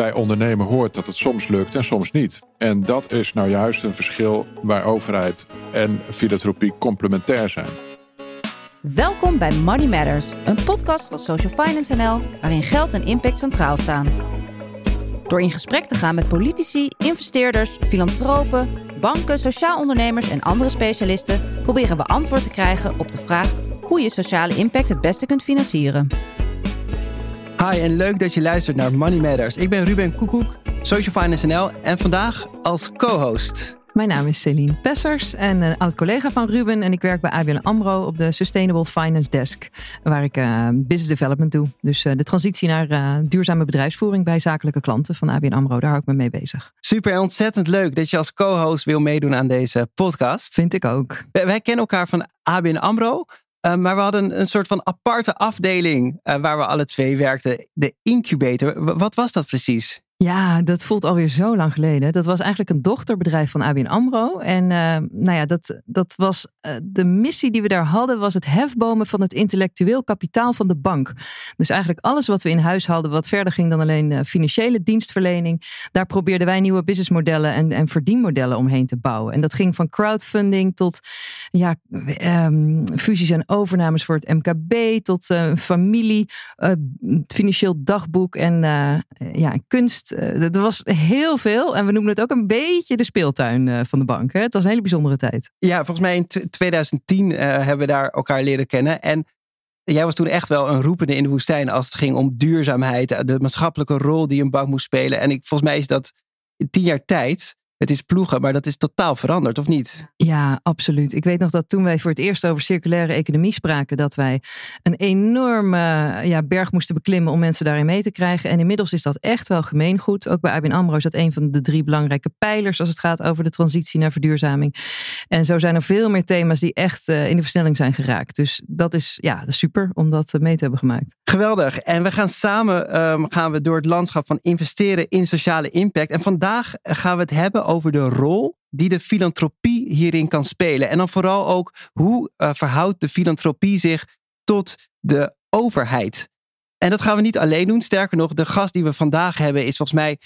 bij ondernemen hoort dat het soms lukt en soms niet. En dat is nou juist een verschil waar overheid en filantropie complementair zijn. Welkom bij Money Matters, een podcast van Social Finance NL, waarin geld en impact centraal staan. Door in gesprek te gaan met politici, investeerders, filantropen, banken, sociaal ondernemers en andere specialisten, proberen we antwoord te krijgen op de vraag hoe je sociale impact het beste kunt financieren. Hi en leuk dat je luistert naar Money Matters. Ik ben Ruben Koekoek, Social Finance NL en vandaag als co-host. Mijn naam is Celine Pessers en een oud collega van Ruben. En ik werk bij ABN AMRO op de Sustainable Finance Desk. Waar ik uh, business development doe. Dus uh, de transitie naar uh, duurzame bedrijfsvoering bij zakelijke klanten van ABN AMRO. Daar hou ik me mee bezig. Super ontzettend leuk dat je als co-host wil meedoen aan deze podcast. Vind ik ook. Wij, wij kennen elkaar van ABN AMRO. Uh, maar we hadden een soort van aparte afdeling uh, waar we alle twee werkten. De incubator. Wat was dat precies? Ja, dat voelt alweer zo lang geleden. Dat was eigenlijk een dochterbedrijf van ABN AMRO. En uh, nou ja, dat, dat was uh, de missie die we daar hadden, was het hefbomen van het intellectueel kapitaal van de bank. Dus eigenlijk alles wat we in huis hadden, wat verder ging dan alleen uh, financiële dienstverlening. Daar probeerden wij nieuwe businessmodellen en, en verdienmodellen omheen te bouwen. En dat ging van crowdfunding tot ja, um, fusies en overnames voor het MKB, tot familie, financieel dagboek en ja, kunst. Er was heel veel en we noemen het ook een beetje de speeltuin van de bank. Hè? Het was een hele bijzondere tijd. Ja, volgens mij in 2010 hebben we daar elkaar leren kennen. En jij was toen echt wel een roepende in de woestijn als het ging om duurzaamheid, de maatschappelijke rol die een bank moest spelen. En ik, volgens mij is dat tien jaar tijd het is ploegen, maar dat is totaal veranderd, of niet? Ja, absoluut. Ik weet nog dat toen wij voor het eerst over circulaire economie spraken, dat wij een enorme ja, berg moesten beklimmen om mensen daarin mee te krijgen. En inmiddels is dat echt wel gemeengoed. Ook bij ABN AMRO is dat een van de drie belangrijke pijlers als het gaat over de transitie naar verduurzaming. En zo zijn er veel meer thema's die echt uh, in de versnelling zijn geraakt. Dus dat is, ja, super om dat mee te hebben gemaakt. Geweldig. En we gaan samen um, gaan we door het landschap van investeren in sociale impact. En vandaag gaan we het hebben over de rol die de filantropie hierin kan spelen. En dan vooral ook hoe uh, verhoudt de filantropie zich tot de overheid. En dat gaan we niet alleen doen. Sterker nog, de gast die we vandaag hebben is volgens mij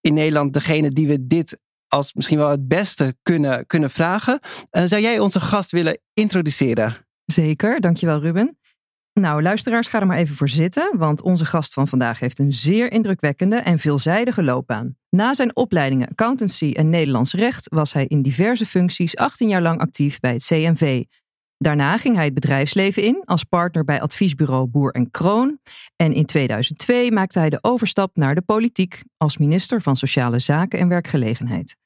in Nederland degene die we dit als misschien wel het beste kunnen, kunnen vragen. Uh, zou jij onze gast willen introduceren? Zeker, dankjewel Ruben. Nou, luisteraars, ga er maar even voor zitten, want onze gast van vandaag heeft een zeer indrukwekkende en veelzijdige loopbaan. Na zijn opleidingen accountancy en Nederlands recht was hij in diverse functies 18 jaar lang actief bij het CNV. Daarna ging hij het bedrijfsleven in als partner bij adviesbureau Boer en Kroon. En in 2002 maakte hij de overstap naar de politiek als minister van Sociale Zaken en Werkgelegenheid.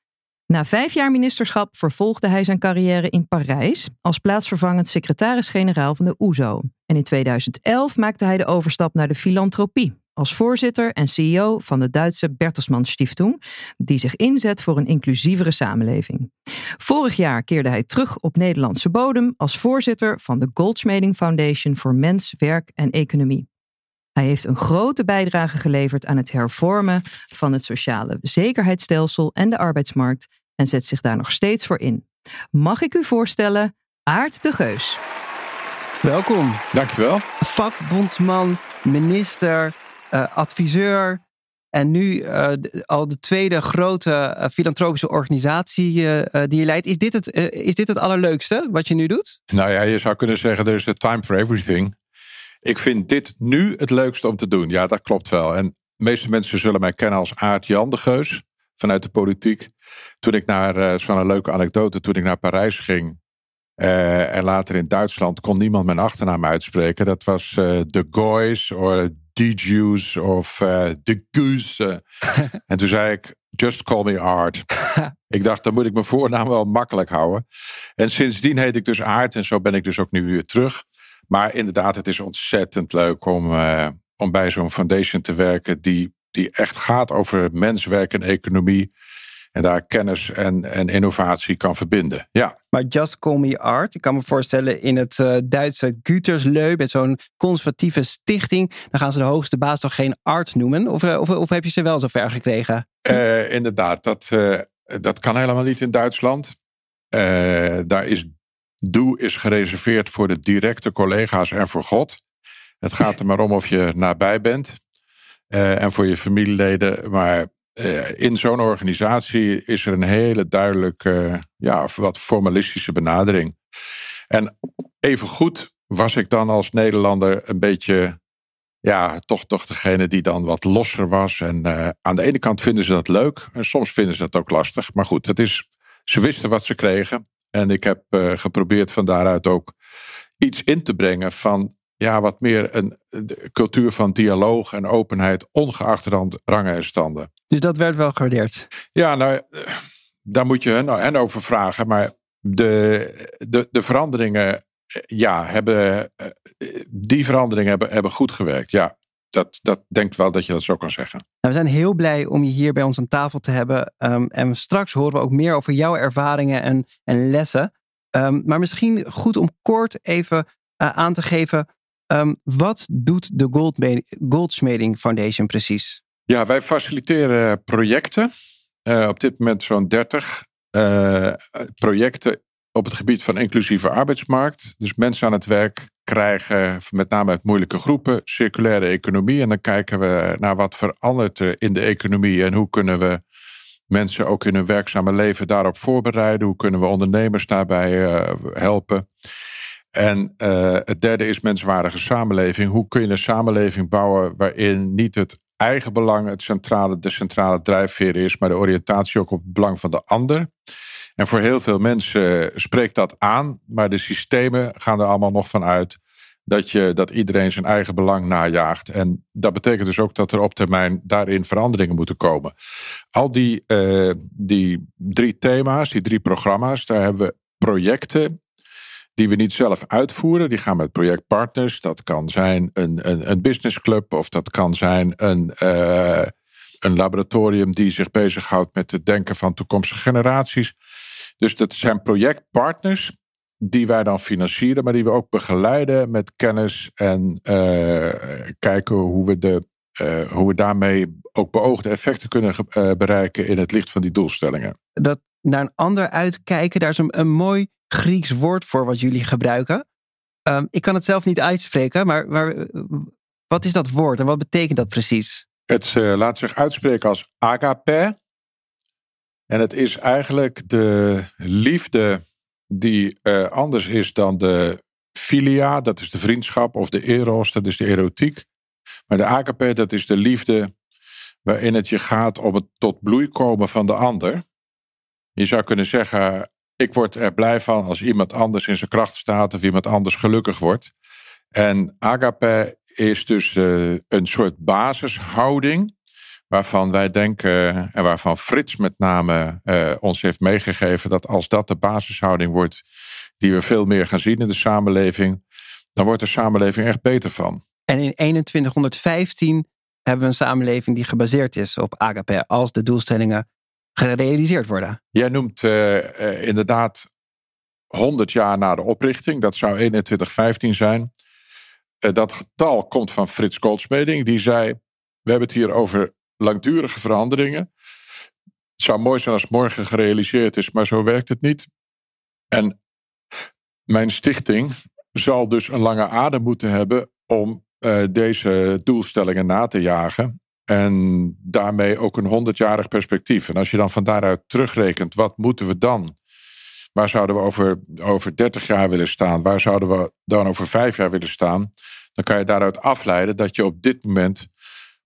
Na vijf jaar ministerschap vervolgde hij zijn carrière in Parijs als plaatsvervangend secretaris-generaal van de OESO. En in 2011 maakte hij de overstap naar de filantropie als voorzitter en CEO van de Duitse Bertelsmann Stiftung, die zich inzet voor een inclusievere samenleving. Vorig jaar keerde hij terug op Nederlandse bodem als voorzitter van de Goldschmeding Foundation voor Mens, Werk en Economie. Hij heeft een grote bijdrage geleverd aan het hervormen van het sociale zekerheidsstelsel en de arbeidsmarkt en zet zich daar nog steeds voor in. Mag ik u voorstellen, Aart de Geus. Welkom. Dankjewel. Vakbondsman, minister, uh, adviseur en nu uh, al de tweede grote uh, filantropische organisatie die je leidt. Is dit, het, is dit het allerleukste wat je nu doet? Nou ja, je zou kunnen zeggen, er is a time for everything. Ik vind dit nu het leukste om te doen. Ja, dat klopt wel. En de meeste mensen zullen mij kennen als Aart Jan de Geus vanuit de politiek. Toen ik naar, uh, zo'n een leuke anekdote, toen ik naar Parijs ging uh, en later in Duitsland kon niemand mijn achternaam uitspreken. Dat was uh, de Goys of de Jews of de Goose. en toen zei ik, just call me Art. ik dacht, dan moet ik mijn voornaam wel makkelijk houden. En sindsdien heet ik dus Aart en zo ben ik dus ook nu weer terug. Maar inderdaad, het is ontzettend leuk om, uh, om bij zo'n foundation te werken die, die echt gaat over menswerk en economie. En daar kennis en, en innovatie kan verbinden. Ja. Maar Just Call Me Art. Ik kan me voorstellen in het uh, Duitse Gütersleu. Met zo'n conservatieve stichting. Dan gaan ze de hoogste baas toch geen art noemen? Of, of, of heb je ze wel zo ver gekregen? Uh, inderdaad, dat, uh, dat kan helemaal niet in Duitsland. daar is Doe is gereserveerd voor de directe collega's en voor God. Het gaat er maar om of je nabij bent. en voor je familieleden. Maar in zo'n organisatie is er een hele duidelijke, ja, wat formalistische benadering. En even goed was ik dan als Nederlander een beetje ja, toch, toch degene die dan wat losser was. En uh, aan de ene kant vinden ze dat leuk. En soms vinden ze dat ook lastig. Maar goed, het is, ze wisten wat ze kregen. En ik heb geprobeerd van daaruit ook iets in te brengen van ja, wat meer een cultuur van dialoog en openheid, ongeacht rangen en standen. Dus dat werd wel gewaardeerd? Ja, nou, eh, daar moet je hen, hen over vragen. Maar de, de, de veranderingen ja, hebben, eh, die veranderingen hebben, hebben goed gewerkt. Ja, dat, dat denk wel dat je dat zo kan zeggen. Nou, we zijn heel blij om je hier bij ons aan tafel te hebben. Um, en straks horen we ook meer over jouw ervaringen en, en lessen. Um, maar misschien goed om kort even uh, aan te geven. Um, wat doet de Goldsmeding Foundation precies? Ja, wij faciliteren projecten. Uh, op dit moment zo'n 30 uh, projecten op het gebied van inclusieve arbeidsmarkt. Dus mensen aan het werk krijgen, met name uit moeilijke groepen, circulaire economie. En dan kijken we naar wat verandert er in de economie en hoe kunnen we mensen ook in hun werkzame leven daarop voorbereiden. Hoe kunnen we ondernemers daarbij uh, helpen? En het derde is menswaardige samenleving. Hoe kun je een samenleving bouwen waarin niet het eigen belang het centrale, de centrale drijfveer is, maar de oriëntatie ook op het belang van de ander. En voor heel veel mensen spreekt dat aan, maar de systemen gaan er allemaal nog van uit dat, je, dat iedereen zijn eigen belang najaagt. En dat betekent dus ook dat er op termijn daarin veranderingen moeten komen. Al die, uh, die drie thema's, die drie programma's, daar hebben we projecten die we niet zelf uitvoeren. Die gaan met projectpartners. Dat kan zijn een, een, een businessclub of dat kan zijn een, uh, een laboratorium die zich bezighoudt met het denken van toekomstige generaties. Dus dat zijn projectpartners die wij dan financieren, maar die we ook begeleiden met kennis en uh, kijken hoe we, de, uh, hoe we daarmee ook beoogde effecten kunnen bereiken in het licht van die doelstellingen. Dat naar een ander uitkijken, daar is een, een mooi Grieks woord voor wat jullie gebruiken. Um, ik kan het zelf niet uitspreken, maar, maar wat is dat woord en wat betekent dat precies? Het laat zich uitspreken als agape. En het is eigenlijk de liefde die uh, anders is dan de filia, dat is de vriendschap, of de eros, dat is de erotiek. Maar de agape, dat is de liefde waarin het je gaat om het tot bloei komen van de ander. Je zou kunnen zeggen, ik word er blij van als iemand anders in zijn kracht staat of iemand anders gelukkig wordt. En agape is dus uh, een soort basishouding waarvan wij denken en waarvan Frits met name uh, ons heeft meegegeven dat als dat de basishouding wordt die we veel meer gaan zien in de samenleving, dan wordt de samenleving echt beter van. En in 2115 hebben we een samenleving die gebaseerd is op agape als de doelstellingen gerealiseerd worden. Jij noemt uh, uh, inderdaad 100 jaar na de oprichting, dat zou 2115 zijn. dat getal komt van Frits Goldsmeding, die zei: We hebben het hier over langdurige veranderingen. Het zou mooi zijn als morgen gerealiseerd is, maar zo werkt het niet. En mijn stichting zal dus een lange adem moeten hebben om deze doelstellingen na te jagen. En daarmee ook een 100-jarig perspectief. En als je dan van daaruit terugrekent, wat moeten we dan? Waar zouden we over, over 30 jaar willen staan? Waar zouden we dan over vijf jaar willen staan? Dan kan je daaruit afleiden dat je op dit moment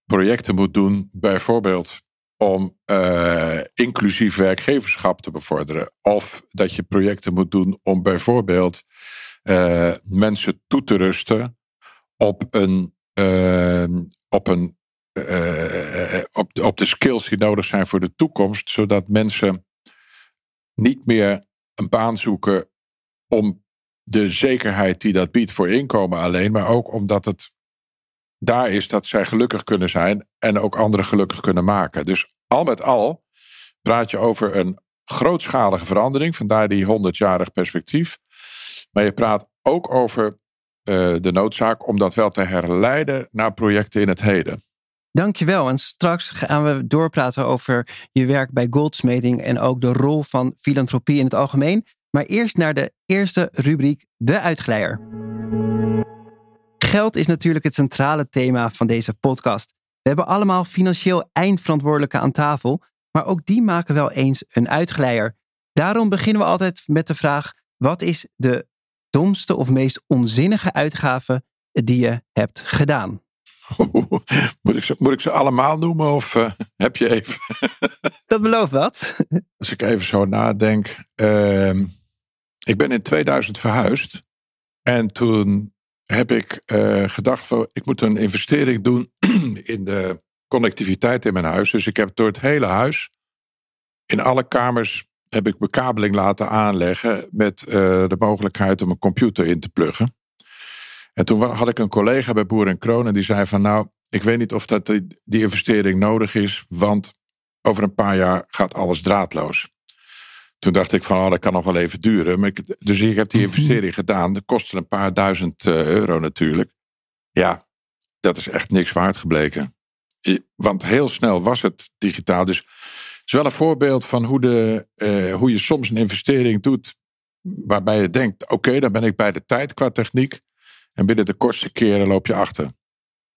projecten moet doen, bijvoorbeeld om uh, inclusief werkgeverschap te bevorderen. Of dat je projecten moet doen om bijvoorbeeld uh, mensen toe te rusten op een. Uh, op een op, de, op de skills die nodig zijn voor de toekomst, zodat mensen niet meer een baan zoeken om de zekerheid die dat biedt voor inkomen alleen, maar ook omdat het daar is dat zij gelukkig kunnen zijn en ook anderen gelukkig kunnen maken. Dus al met al praat je over een grootschalige verandering, vandaar die 100-jarig perspectief. Maar je praat ook over uh, de noodzaak om dat wel te herleiden naar projecten in het heden. Dankjewel. En straks gaan we doorpraten over je werk bij Goldsmeding en ook de rol van filantropie in het algemeen. Maar eerst naar de eerste rubriek, de uitglijder. Geld is natuurlijk het centrale thema van deze podcast. We hebben allemaal financieel eindverantwoordelijke aan tafel, maar ook die maken wel eens een uitglijder. Daarom beginnen we altijd met de vraag: wat is de domste of meest onzinnige uitgave die je hebt gedaan? Moet ik, ze, moet ik ze allemaal noemen of uh, heb je even? Dat belooft wat. Als ik even zo nadenk. Uh, ik ben in 2000 verhuisd. En toen heb ik uh, gedacht van ik moet een investering doen in de connectiviteit in mijn huis. Dus ik heb door het hele huis, in alle kamers, heb ik bekabeling laten aanleggen met uh, de mogelijkheid om een computer in te pluggen. En toen had ik een collega bij Boer en Kroon en die zei van nou, ik weet niet of dat die, die investering nodig is, want over een paar jaar gaat alles draadloos. Toen dacht ik van, oh, dat kan nog wel even duren. Maar ik, dus ik heb die investering gedaan. Dat kostte een paar duizend uh, euro natuurlijk. Ja, dat is echt niks waard gebleken. Want heel snel was het digitaal. Dus het is wel een voorbeeld van hoe, de, uh, hoe je soms een investering doet. Waarbij je denkt, oké, okay, dan ben ik bij de tijd qua techniek. En binnen de kortste keren loop je achter.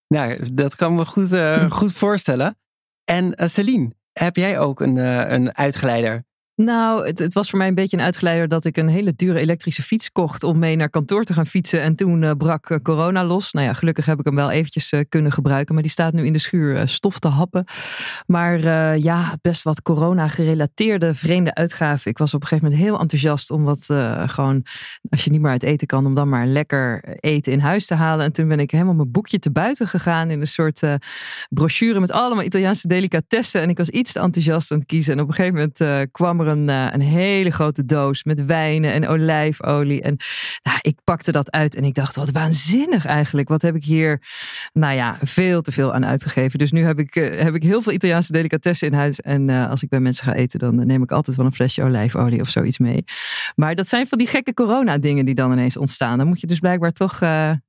Nou, dat kan me goed, uh, goed voorstellen. En uh, Celine, heb jij ook een, uh, een uitgeleider? Nou, het, het, was voor mij een beetje een uitgeleider dat ik een hele dure elektrische fiets kocht om mee naar kantoor te gaan fietsen. En toen uh, brak uh, corona los. Nou ja, gelukkig heb ik hem wel eventjes uh, kunnen gebruiken. Maar die staat nu in de schuur stof te happen. Maar ja, best wat corona-gerelateerde vreemde uitgaven. Ik was op een gegeven moment heel enthousiast om wat gewoon, als je niet meer uit eten kan, om dan maar lekker eten in huis te halen. En toen ben ik helemaal mijn boekje te buiten gegaan in een soort brochure met allemaal Italiaanse delicatessen. En ik was iets te enthousiast aan het kiezen. En op een gegeven moment kwam er een, uh, een hele grote doos met wijnen en olijfolie. En nou, ik pakte dat uit en ik dacht, wat waanzinnig eigenlijk. Wat heb ik hier, nou ja, veel te veel aan uitgegeven. Dus nu heb ik, uh, heb ik heel veel Italiaanse delicatessen in huis. En uh, als ik bij mensen ga eten, dan neem ik altijd wel een flesje olijfolie of zoiets mee. Maar dat zijn van die gekke corona dingen die dan ineens ontstaan. Dan moet je dus blijkbaar toch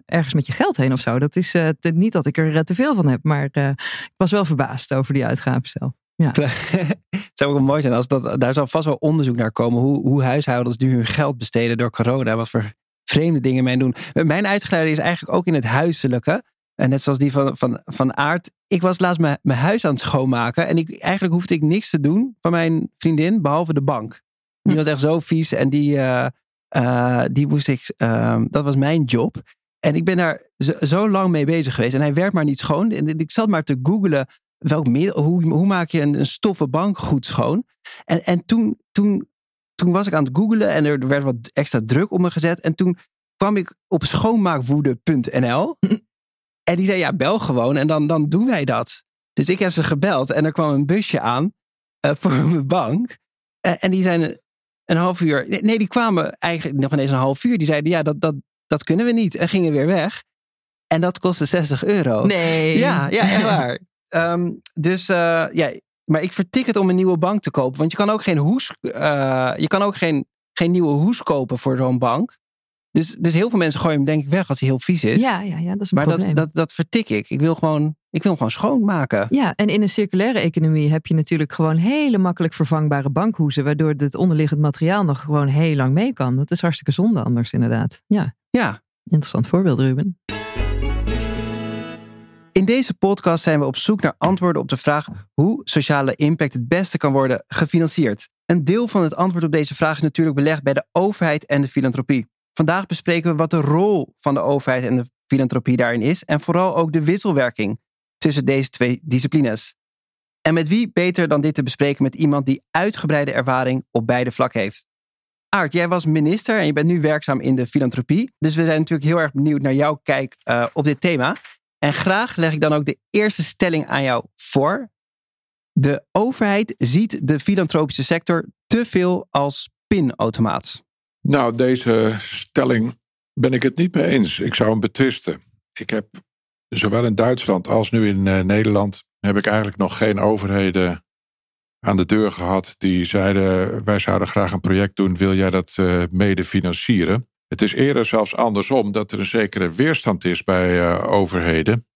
ergens met je geld heen of zo. Dat is niet dat ik er te veel van heb, maar ik was wel verbaasd over die uitgaven zelf. Ja. het zou ook wel mooi zijn als dat. Daar zal vast wel onderzoek naar komen. Hoe, hoe huishoudens nu hun geld besteden door corona. Wat voor vreemde dingen men doen. Mijn uitgeleider is eigenlijk ook in het huiselijke. En net zoals die van, van, van Aard. Ik was laatst mijn, mijn huis aan het schoonmaken. En ik, eigenlijk hoefde ik niks te doen van mijn vriendin. Behalve de bank. Die was echt zo vies. En die, uh, uh, die moest ik. Uh, dat was mijn job. En ik ben daar zo, zo, lang mee bezig geweest. En hij werd maar niet schoon. En ik zat maar te googlen welk middel, hoe, hoe maak je een, een stoffen bank goed schoon? En, en toen, toen, toen was ik aan het googlen en er werd wat extra druk op me gezet. En toen kwam ik op schoonmaakwoede.nl. En die zei, ja, bel gewoon en dan, dan doen wij dat. Dus ik heb ze gebeld en er kwam een busje aan uh, voor mijn bank. Uh, en die zijn een half uur... Nee, die kwamen eigenlijk nog ineens een half uur. Die zeiden, ja, dat, dat, dat kunnen we niet. En gingen weer weg. En dat kostte 60 euro. Nee. Ja, ja echt waar. Um, dus uh, ja, maar ik vertik het om een nieuwe bank te kopen. Want je kan ook geen hoes, uh, je kan ook geen, geen nieuwe hoes kopen voor zo'n bank. Dus, dus heel veel mensen gooien hem denk ik weg als hij heel vies is. Ja, ja, ja dat is een maar probleem. dat, dat, dat vertik ik. Ik wil, gewoon, ik wil hem gewoon schoonmaken. Ja, en in een circulaire economie heb je natuurlijk gewoon hele makkelijk vervangbare bankhoezen. Waardoor het onderliggend materiaal nog gewoon heel lang mee kan. Dat is hartstikke zonde anders inderdaad. Ja. Ja. Interessant voorbeeld Ruben. In deze podcast zijn we op zoek naar antwoorden op de vraag hoe sociale impact het beste kan worden gefinancierd. Een deel van het antwoord op deze vraag is natuurlijk belegd bij de overheid en de filantropie. Vandaag bespreken we wat de rol van de overheid en de filantropie daarin is en vooral ook de wisselwerking tussen deze twee disciplines. En met wie beter dan dit te bespreken met iemand die uitgebreide ervaring op beide vlakken heeft. Aart, jij was minister en je bent nu werkzaam in de filantropie. Dus we zijn natuurlijk heel erg benieuwd naar jouw kijk uh, op dit thema. En graag leg ik dan ook de eerste stelling aan jou voor. De overheid ziet de filantropische sector te veel als pinautomaat. Nou, deze stelling ben ik het niet mee eens. Ik zou hem betwisten. Ik heb zowel in Duitsland als nu in uh, Nederland heb ik eigenlijk nog geen overheden aan de deur gehad die zeiden wij zouden graag een project doen, wil jij dat uh, mede financieren? Het is eerder zelfs andersom dat er een zekere weerstand is bij uh, overheden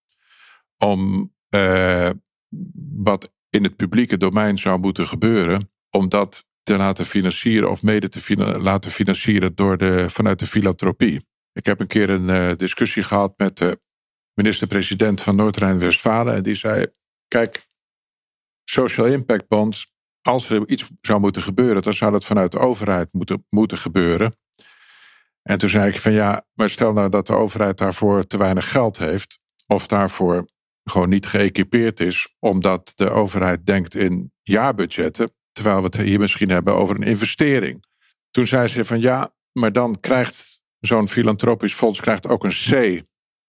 om uh, wat in het publieke domein zou moeten gebeuren, om dat te laten financieren of mede te laten financieren door de, vanuit de filantropie. Ik heb een keer een uh, discussie gehad met de minister-president van Noord-Rijn-Westfalen. En die zei: Kijk, social impact bonds, als er iets zou moeten gebeuren, dan zou dat vanuit de overheid moeten, moeten gebeuren. En toen zei ik van ja, maar stel nou dat de overheid daarvoor te weinig geld heeft, of daarvoor gewoon niet geëquipeerd is, omdat de overheid denkt in jaarbudgetten, terwijl we het hier misschien hebben over een investering. Toen zei ze van ja, maar dan krijgt zo'n filantropisch fonds krijgt ook een C,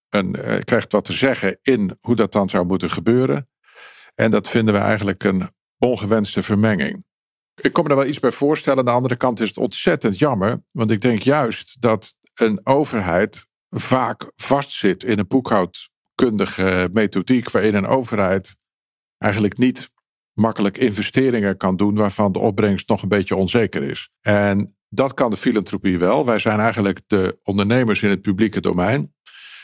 een, uh, krijgt wat te zeggen in hoe dat dan zou moeten gebeuren. En dat vinden we eigenlijk een ongewenste vermenging. Ik kom me er wel iets bij voorstellen. Aan de andere kant is het ontzettend jammer, want ik denk juist dat een overheid vaak vastzit in een boekhoudkundige methodiek waarin een overheid eigenlijk niet makkelijk investeringen kan doen waarvan de opbrengst nog een beetje onzeker is. En dat kan de filantropie wel. Wij zijn eigenlijk de ondernemers in het publieke domein.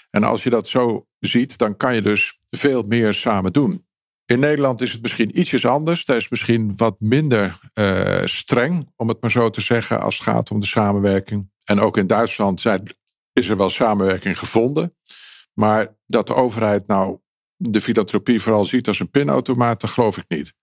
En als je dat zo ziet, dan kan je dus veel meer samen doen. In Nederland is het misschien ietsjes anders. Daar is misschien wat minder uh, streng, om het maar zo te zeggen, als het gaat om de samenwerking. En ook in Duitsland zijn, is er wel samenwerking gevonden. Maar dat de overheid nou de filantropie vooral ziet als een pinautomaat, dat geloof ik niet.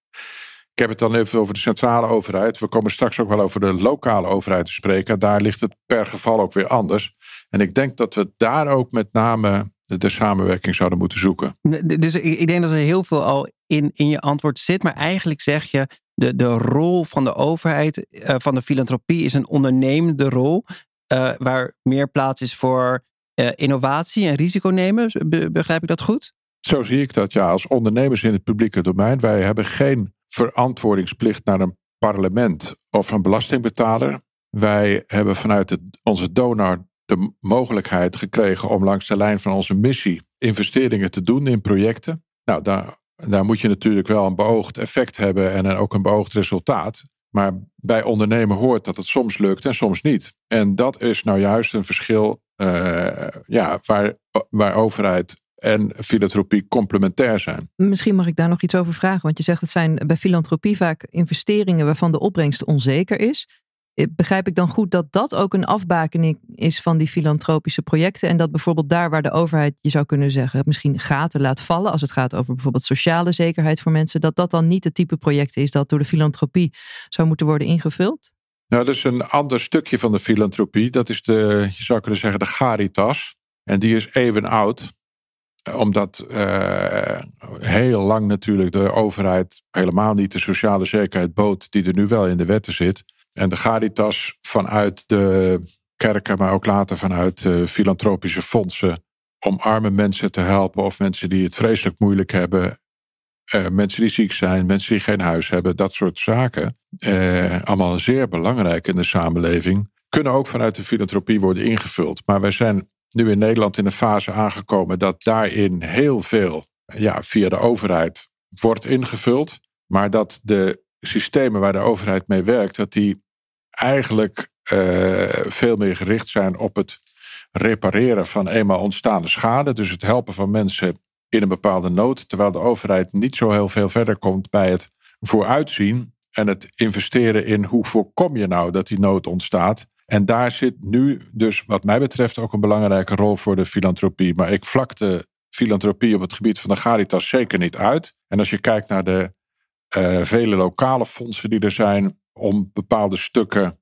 Ik heb het dan even over de centrale overheid. We komen straks ook wel over de lokale overheid te spreken. Daar ligt het per geval ook weer anders. En ik denk dat we daar ook met name de samenwerking zouden moeten zoeken. Dus ik denk dat er heel veel al in, in je antwoord zit. Maar eigenlijk zeg je, de, de rol van de overheid, uh, van de filantropie, is een ondernemende rol. Uh, waar meer plaats is voor uh, innovatie en risico nemen. Be begrijp ik dat goed? Zo zie ik dat, ja. Als ondernemers in het publieke domein. Wij hebben geen verantwoordingsplicht naar een parlement of een belastingbetaler. Wij hebben vanuit onze donor de mogelijkheid gekregen om langs de lijn van onze missie investeringen te doen in projecten. Nou, daar, daar moet je natuurlijk wel een beoogd effect hebben en ook een beoogd resultaat. Maar bij ondernemen hoort dat het soms lukt en soms niet. En dat is nou juist een verschil uh, ja, waar, waar overheid en filantropie complementair zijn. Misschien mag ik daar nog iets over vragen, want je zegt het zijn bij filantropie vaak investeringen waarvan de opbrengst onzeker is. Eh, begrijp ik dan goed dat dat ook een afbakening is van die filantropische projecten en dat bijvoorbeeld daar waar de overheid, je zou kunnen zeggen, misschien gaten laat vallen als het gaat over bijvoorbeeld sociale zekerheid voor mensen, dat dat dan niet het type project is dat door de filantropie zou moeten worden ingevuld? Nou, dat is een ander stukje van de filantropie. Dat is de, je zou kunnen zeggen, de Caritas. En die is even oud omdat uh, heel lang natuurlijk de overheid helemaal niet de sociale zekerheid bood die er nu wel in de wetten zit. En de Caritas vanuit de kerken, maar ook later vanuit uh, filantropische fondsen om arme mensen te helpen of mensen die het vreselijk moeilijk hebben. Uh, mensen die ziek zijn, mensen die geen huis hebben, dat soort zaken. allemaal zeer belangrijk in de samenleving. Kunnen ook vanuit de filantropie worden ingevuld. Maar wij zijn nu in Nederland in een fase aangekomen dat daarin heel veel ja, via de overheid wordt ingevuld. Maar dat de systemen waar de overheid mee werkt, dat die eigenlijk uh, veel meer gericht zijn op het repareren van eenmaal ontstaande schade. Dus het helpen van mensen in een bepaalde nood. Terwijl de overheid niet zo heel veel verder komt bij het vooruitzien en het investeren in hoe voorkom je nou dat die nood ontstaat. En daar zit nu dus wat mij betreft ook een belangrijke rol voor de filantropie. Maar ik vlak de filantropie op het gebied van de Caritas zeker niet uit. En als je kijkt naar de uh, vele lokale fondsen die er zijn om bepaalde stukken,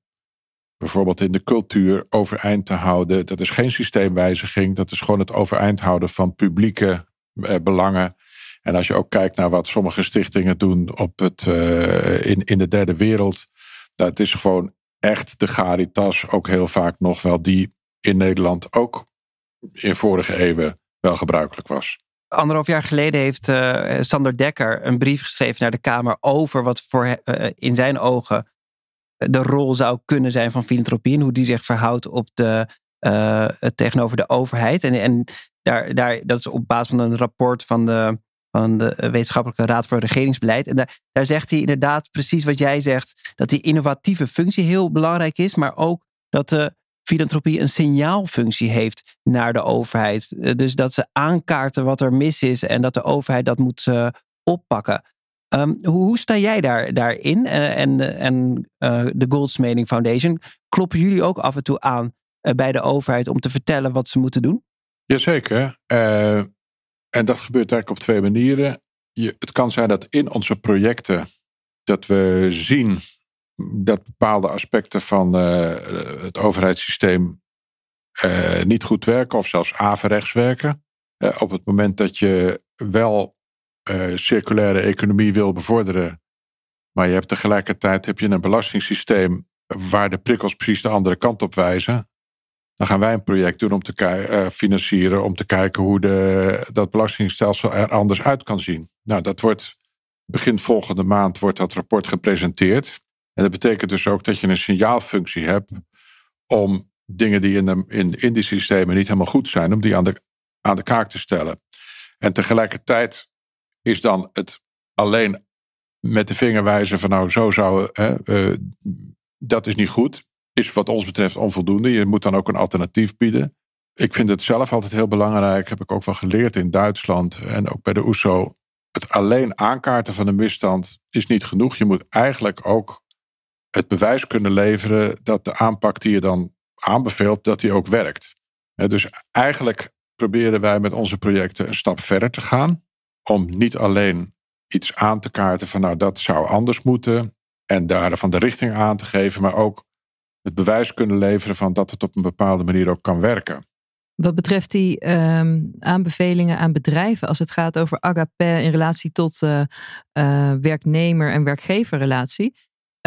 bijvoorbeeld in de cultuur, overeind te houden. Dat is geen systeemwijziging, dat is gewoon het overeind houden van publieke uh, belangen. En als je ook kijkt naar wat sommige stichtingen doen op het, uh, in, in de derde wereld, dat is gewoon echt de Caritas ook heel vaak nog wel die in Nederland ook in vorige eeuwen wel gebruikelijk was. Anderhalf jaar geleden heeft uh, Sander Dekker een brief geschreven naar de Kamer over wat voor uh, in zijn ogen de rol zou kunnen zijn van filantropie en hoe die zich verhoudt op de, tegenover de overheid. En, en daar, daar, dat is op basis van een rapport van de van de Wetenschappelijke Raad voor Regeringsbeleid. En daar, daar zegt hij inderdaad precies wat jij zegt, dat die innovatieve functie heel belangrijk is, maar ook dat de filantropie een signaalfunctie heeft naar de overheid. Eh, dus dat ze aankaarten wat er mis is en dat de overheid dat moet uh, oppakken. Um, hoe, hoe, sta jij daar, daarin en, en, en de Goldsmeding Foundation? Kloppen jullie ook af en toe aan bij de overheid om te vertellen wat ze moeten doen? Jazeker. En dat gebeurt eigenlijk op twee manieren. Je, het kan zijn dat in onze projecten dat we zien dat bepaalde aspecten van uh, het overheidssysteem uh, niet goed werken of zelfs averechts werken. Uh, op het moment dat je wel circulaire economie wil bevorderen, maar je hebt tegelijkertijd heb je een belastingssysteem waar de prikkels precies de andere kant op wijzen. Dan gaan wij een project doen om te financieren om te kijken hoe de, dat belastingstelsel er anders uit kan zien. Nou, dat wordt begin volgende maand wordt dat rapport gepresenteerd. En dat betekent dus ook dat je een signaalfunctie hebt om dingen die in, de, in, in die systemen niet helemaal goed zijn, om die aan de, aan de kaak te stellen. En tegelijkertijd is dan het alleen met de vinger wijzen van nou zo zou, hè, uh, dat is niet goed, is wat ons betreft onvoldoende. Je moet dan ook een alternatief bieden. Ik vind het zelf altijd heel belangrijk, heb ik ook wel geleerd in Duitsland en ook bij de OESO. Het alleen aankaarten van de misstand is niet genoeg. Je moet eigenlijk ook het bewijs kunnen leveren dat de aanpak die je dan aanbeveelt, dat die ook werkt. Dus eigenlijk proberen wij met onze projecten een stap verder te gaan. Om niet alleen iets aan te kaarten van nou dat zou anders moeten. En daarvan de richting aan te geven, maar ook het bewijs kunnen leveren van dat het op een bepaalde manier ook kan werken. Wat betreft die ehm, aanbevelingen aan bedrijven, als het gaat over agape in relatie tot uh, uh, werknemer- en werkgeverrelatie.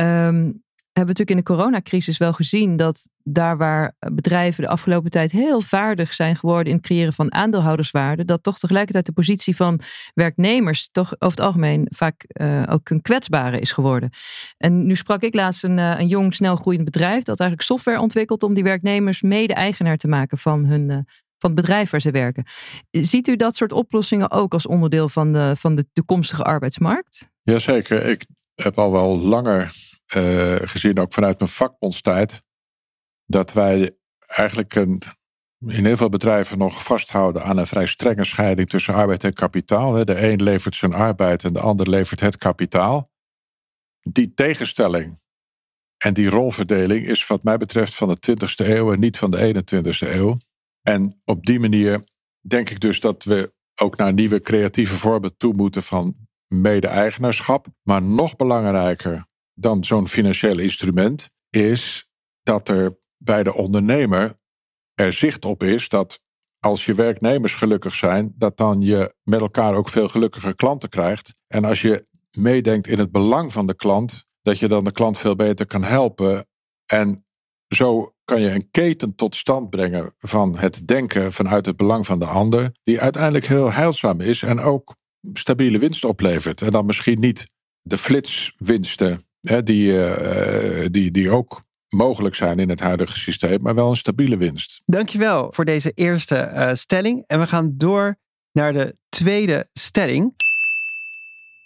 Um, hebben we natuurlijk in de coronacrisis wel gezien dat daar waar bedrijven de afgelopen tijd heel vaardig zijn geworden in het creëren van aandeelhouderswaarde, dat toch tegelijkertijd de positie van werknemers toch over het algemeen vaak uh, ook een kwetsbare is geworden. En nu sprak ik laatst een, uh, een jong, snel groeiend bedrijf dat eigenlijk software ontwikkelt om die werknemers mede-eigenaar te maken van hun. Van het bedrijf waar ze werken. Ziet u dat soort oplossingen ook als onderdeel van de, van de toekomstige arbeidsmarkt? Jazeker. Ik heb al wel langer uh, gezien, ook vanuit mijn vakbondstijd, dat wij eigenlijk in heel veel bedrijven nog vasthouden aan een vrij strenge scheiding tussen arbeid en kapitaal. De een levert zijn arbeid en de ander levert het kapitaal. Die tegenstelling en die rolverdeling is wat mij betreft van de 20e eeuw en niet van de 21e eeuw. En op die manier denk ik dus dat we ook naar nieuwe creatieve vormen toe moeten van mede-eigenaarschap. Maar nog belangrijker dan zo'n financieel instrument is dat er bij de ondernemer er zicht op is dat als je werknemers gelukkig zijn, dat dan je met elkaar ook veel gelukkiger klanten krijgt. En als je meedenkt in het belang van de klant, dat je dan de klant veel beter kan helpen. En zo kan je een keten tot stand brengen van het denken vanuit het belang van de ander, die uiteindelijk heel heilzaam is en ook stabiele winst oplevert. En dan misschien niet de flitswinsten die, uh, die, die ook mogelijk zijn in het huidige systeem, maar wel een stabiele winst. Dankjewel voor deze eerste uh, stelling. En we gaan door naar de tweede stelling.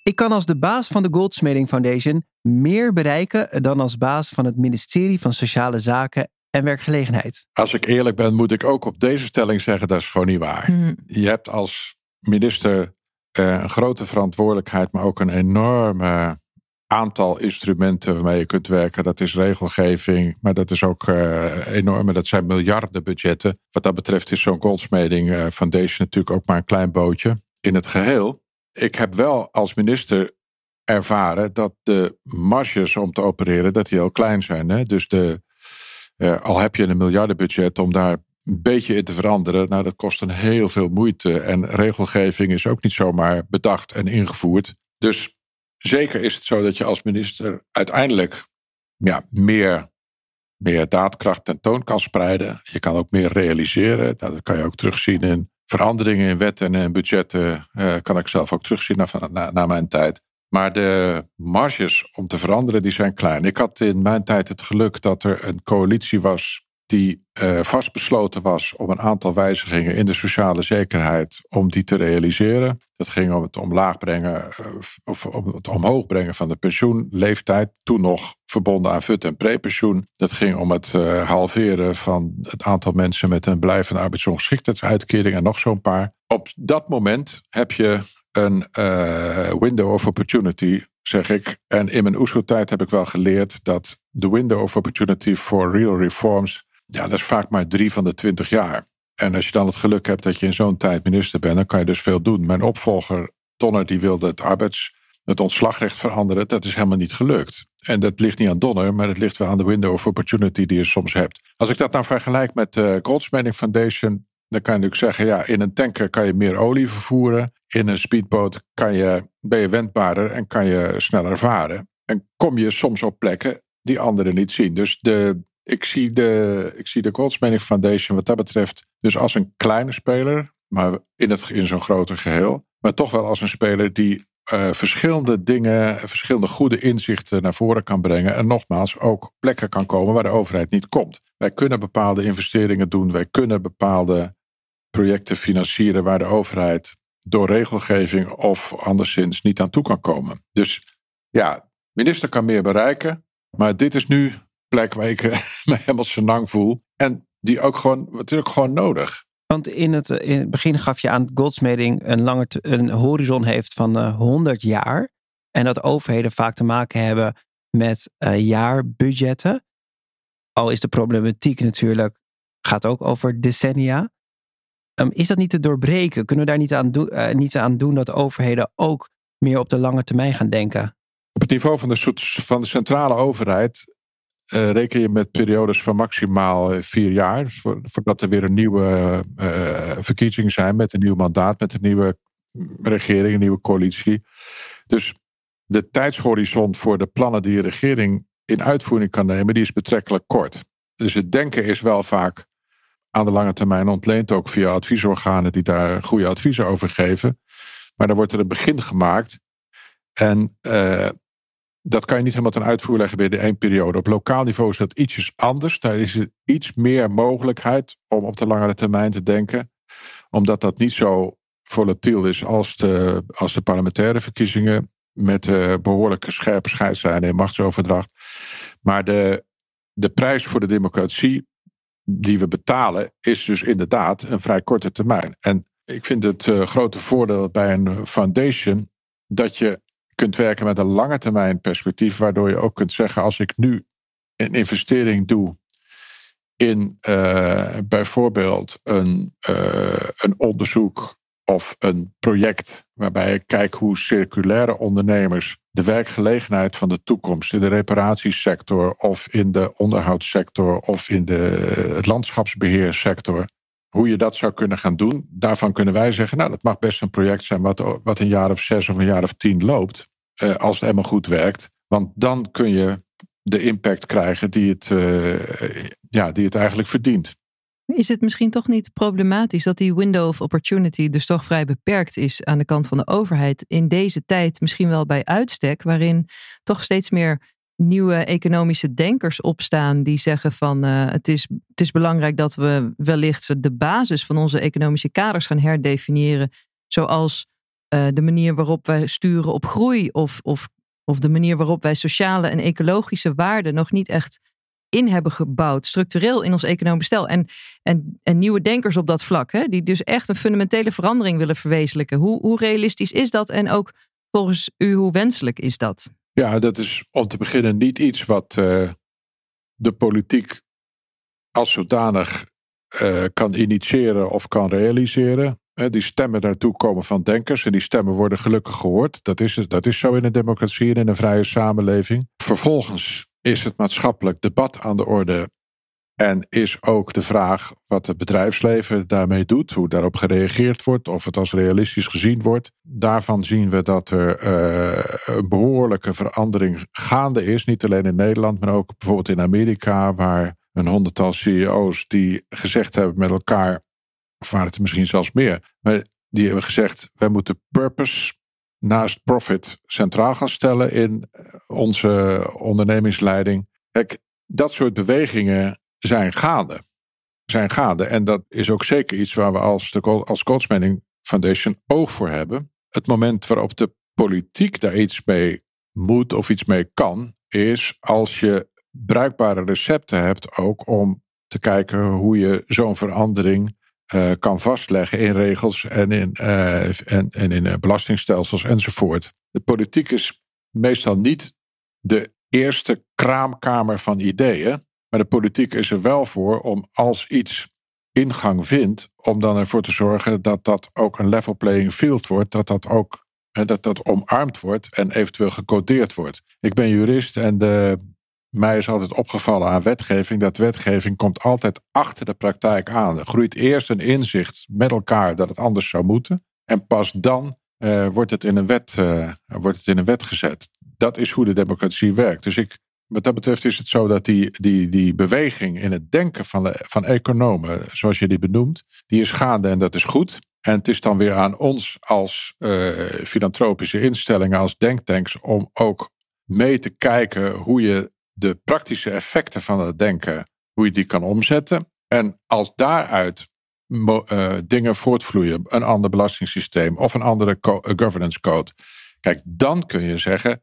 Ik kan als de baas van de Goldsmeding Foundation meer bereiken dan als baas van het ministerie van Sociale Zaken en Werkgelegenheid. Als ik eerlijk ben, moet ik ook op deze stelling zeggen dat is gewoon niet waar. Mm. Je hebt als minister uh, een grote verantwoordelijkheid, maar ook een enorme aantal instrumenten waarmee je kunt werken. Dat is regelgeving, maar dat is ook uh, enorme. Dat zijn miljarden budgetten. Wat dat betreft is zo'n Goldsmeding uh, Foundation natuurlijk ook maar een klein bootje in het geheel. Ik heb wel als minister ervaren dat de marges om te opereren dat die heel klein zijn. Hè? Dus de, uh, al heb je een miljardenbudget om daar een beetje in te veranderen, nou dat kost een heel veel moeite. En regelgeving is ook niet zomaar bedacht en ingevoerd. Dus zeker is het zo dat je als minister uiteindelijk ja, meer, meer daadkracht tentoon kan spreiden. Je kan ook meer realiseren. Dat kan je ook terugzien in veranderingen in wetten en budgetten. Uh, kan ik zelf ook terugzien na, na, na mijn tijd. Maar de marges om te veranderen, die zijn klein. Ik had in mijn tijd het geluk dat er een coalitie was die uh, vastbesloten was om een aantal wijzigingen in de sociale zekerheid om die te realiseren. Dat ging om het omlaag brengen uh, of om het omhoog brengen van de pensioenleeftijd, toen nog verbonden aan fut- en prepensioen. Dat ging om het uh, halveren van het aantal mensen met een blijvende arbeidsongeschiktheidsuitkering en nog zo'n paar. Op dat moment heb je een window of opportunity zeg ik. En in mijn OESO-tijd heb ik wel geleerd dat de window of opportunity for real reforms ja, dat is vaak maar drie van de twintig jaar. En als je dan het geluk hebt dat je in zo'n tijd minister bent, dan kan je dus veel doen. Mijn opvolger, Donner, die wilde het arbeids, het ontslagrecht veranderen. Dat is helemaal niet gelukt. En dat ligt niet aan Donner, maar het ligt wel aan de window of opportunity die je soms hebt. Als ik dat nou vergelijk met de Goldsmithing Foundation, dan kan je natuurlijk zeggen, ja, in een tanker kan je meer olie vervoeren. In een speedboot kan je, ben je wendbaarder en kan je sneller varen. En kom je soms op plekken die anderen niet zien. Dus de, ik, zie de, ik zie de Foundation wat dat betreft dus als een kleine speler, maar in, het, in zo'n groter geheel. Maar toch wel als een speler die uh, verschillende dingen, verschillende goede inzichten naar voren kan brengen. En nogmaals, ook plekken kan komen waar de overheid niet komt. Wij kunnen bepaalde investeringen doen, wij kunnen bepaalde projecten financieren waar de overheid door regelgeving of anderszins niet aan toe kan komen. Dus ja, minister kan meer bereiken, maar dit is nu plek waar ik me helemaal senang voel. En die ook gewoon, natuurlijk gewoon nodig. Want in het, in het begin gaf je aan dat goldsmeding een, langer een horizon heeft van uh, eh, 100 jaar. En dat overheden vaak te maken hebben met uh, jaarbudgetten. Al is de problematiek natuurlijk, gaat ook over decennia. Um, is dat niet te doorbreken? Kunnen we daar niet aan, do uh, niets aan doen dat overheden ook meer op de lange termijn gaan denken? Op het niveau van de, van de centrale overheid uh, reken je met periodes van maximaal eh, vier jaar. Voordat er weer een nieuwe uh, verkiezing zijn met een nieuw mandaat, met een nieuwe regering, een nieuwe coalitie. Dus de tijdshorizon voor de plannen die je regering in uitvoering kan nemen, die is betrekkelijk kort. Dus het denken is wel vaak aan de lange termijn ontleend, ook via adviesorganen die daar goede adviezen over geven. Maar dan wordt er een begin gemaakt. En dat kan je niet helemaal ten uitvoer leggen binnen één periode. Op lokaal niveau is dat ietsjes anders. Daar is er iets meer mogelijkheid om op de langere termijn te denken. Omdat dat niet zo volatiel is als de, als de parlementaire verkiezingen. Met uh, behoorlijke scherpe scheidslijnen en machtsoverdracht. Maar de, de prijs voor de democratie die we betalen is dus inderdaad een vrij korte termijn. En ik vind het uh, grote voordeel bij een foundation dat je kunt werken met een lange termijn perspectief, waardoor je ook kunt zeggen: als ik nu een investering doe in uh, bijvoorbeeld een, uh, een onderzoek of een project waarbij ik kijk hoe circulaire ondernemers de werkgelegenheid van de toekomst in de reparatiesector of in de onderhoudssector of in de, het landschapsbeheersector, hoe je dat zou kunnen gaan doen. Daarvan kunnen wij zeggen, nou dat mag best een project zijn wat, wat een jaar of zes of een jaar of tien loopt. Uh, als het helemaal goed werkt. Want dan kun je de impact krijgen die het, uh, ja, die het eigenlijk verdient. Is het misschien toch niet problematisch dat die window of opportunity dus toch vrij beperkt is aan de kant van de overheid in deze tijd, misschien wel bij uitstek, waarin toch steeds meer nieuwe economische denkers opstaan die zeggen van uh, het, is, het is belangrijk dat we wellicht de basis van onze economische kaders gaan herdefiniëren, zoals uh, de manier waarop wij sturen op groei of, of, of de manier waarop wij sociale en ecologische waarden nog niet echt in hebben gebouwd, structureel in ons economisch stel. En, en, en nieuwe denkers op dat vlak, hè, die dus echt een fundamentele verandering willen verwezenlijken. Hoe, hoe realistisch is dat en ook volgens u, hoe wenselijk is dat? Ja, dat is om te beginnen niet iets wat uh, de politiek als zodanig uh, kan initiëren of kan realiseren. Die stemmen daartoe komen van denkers en die stemmen worden gelukkig gehoord. Dat is, dat is zo in een democratie en in een vrije samenleving. Vervolgens is het maatschappelijk debat aan de orde. En is ook de vraag wat het bedrijfsleven daarmee doet, hoe daarop gereageerd wordt, of het als realistisch gezien wordt. Daarvan zien we dat er uh, een behoorlijke verandering gaande is. Niet alleen in Nederland, maar ook bijvoorbeeld in Amerika, waar een honderdtal CEO's die gezegd hebben met elkaar, of waren het misschien zelfs meer, maar die hebben gezegd: wij moeten purpose naast profit centraal gaan stellen in onze ondernemingsleiding. Kijk, dat soort bewegingen zijn gaande. Zijn gaande. En dat is ook zeker iets waar we als, de, als Foundation oog voor hebben. Het moment waarop de politiek daar iets mee moet of iets mee kan, is als je bruikbare recepten hebt ook om te kijken hoe je zo'n verandering uh, kan vastleggen in regels en in, uh, en, en in uh, belastingstelsels enzovoort. De politiek is meestal niet de eerste kraamkamer van ideeën, maar de politiek is er wel voor om als iets ingang vindt, om dan ervoor te zorgen dat dat ook een level playing field wordt, dat dat ook dat dat omarmd wordt en eventueel gecodeerd wordt. Ik ben jurist en de, mij is altijd opgevallen aan wetgeving dat wetgeving komt altijd achter de praktijk aan. Er groeit eerst een inzicht met elkaar dat het anders zou moeten en pas dan uh, wordt, het in een wet, uh, wordt het in een wet gezet. Dat is hoe de democratie werkt. Dus ik, wat dat betreft is het zo dat die, die, die beweging in het denken van, van economen, zoals je die benoemt, die is gaande en dat is goed. En het is dan weer aan ons als uh, filantropische instellingen, als denktanks, om ook mee te kijken hoe je de praktische effecten van het denken, hoe je die kan omzetten. En als daaruit uh, dingen voortvloeien, een ander belastingssysteem of een andere governance code, kijk, dan kun je zeggen,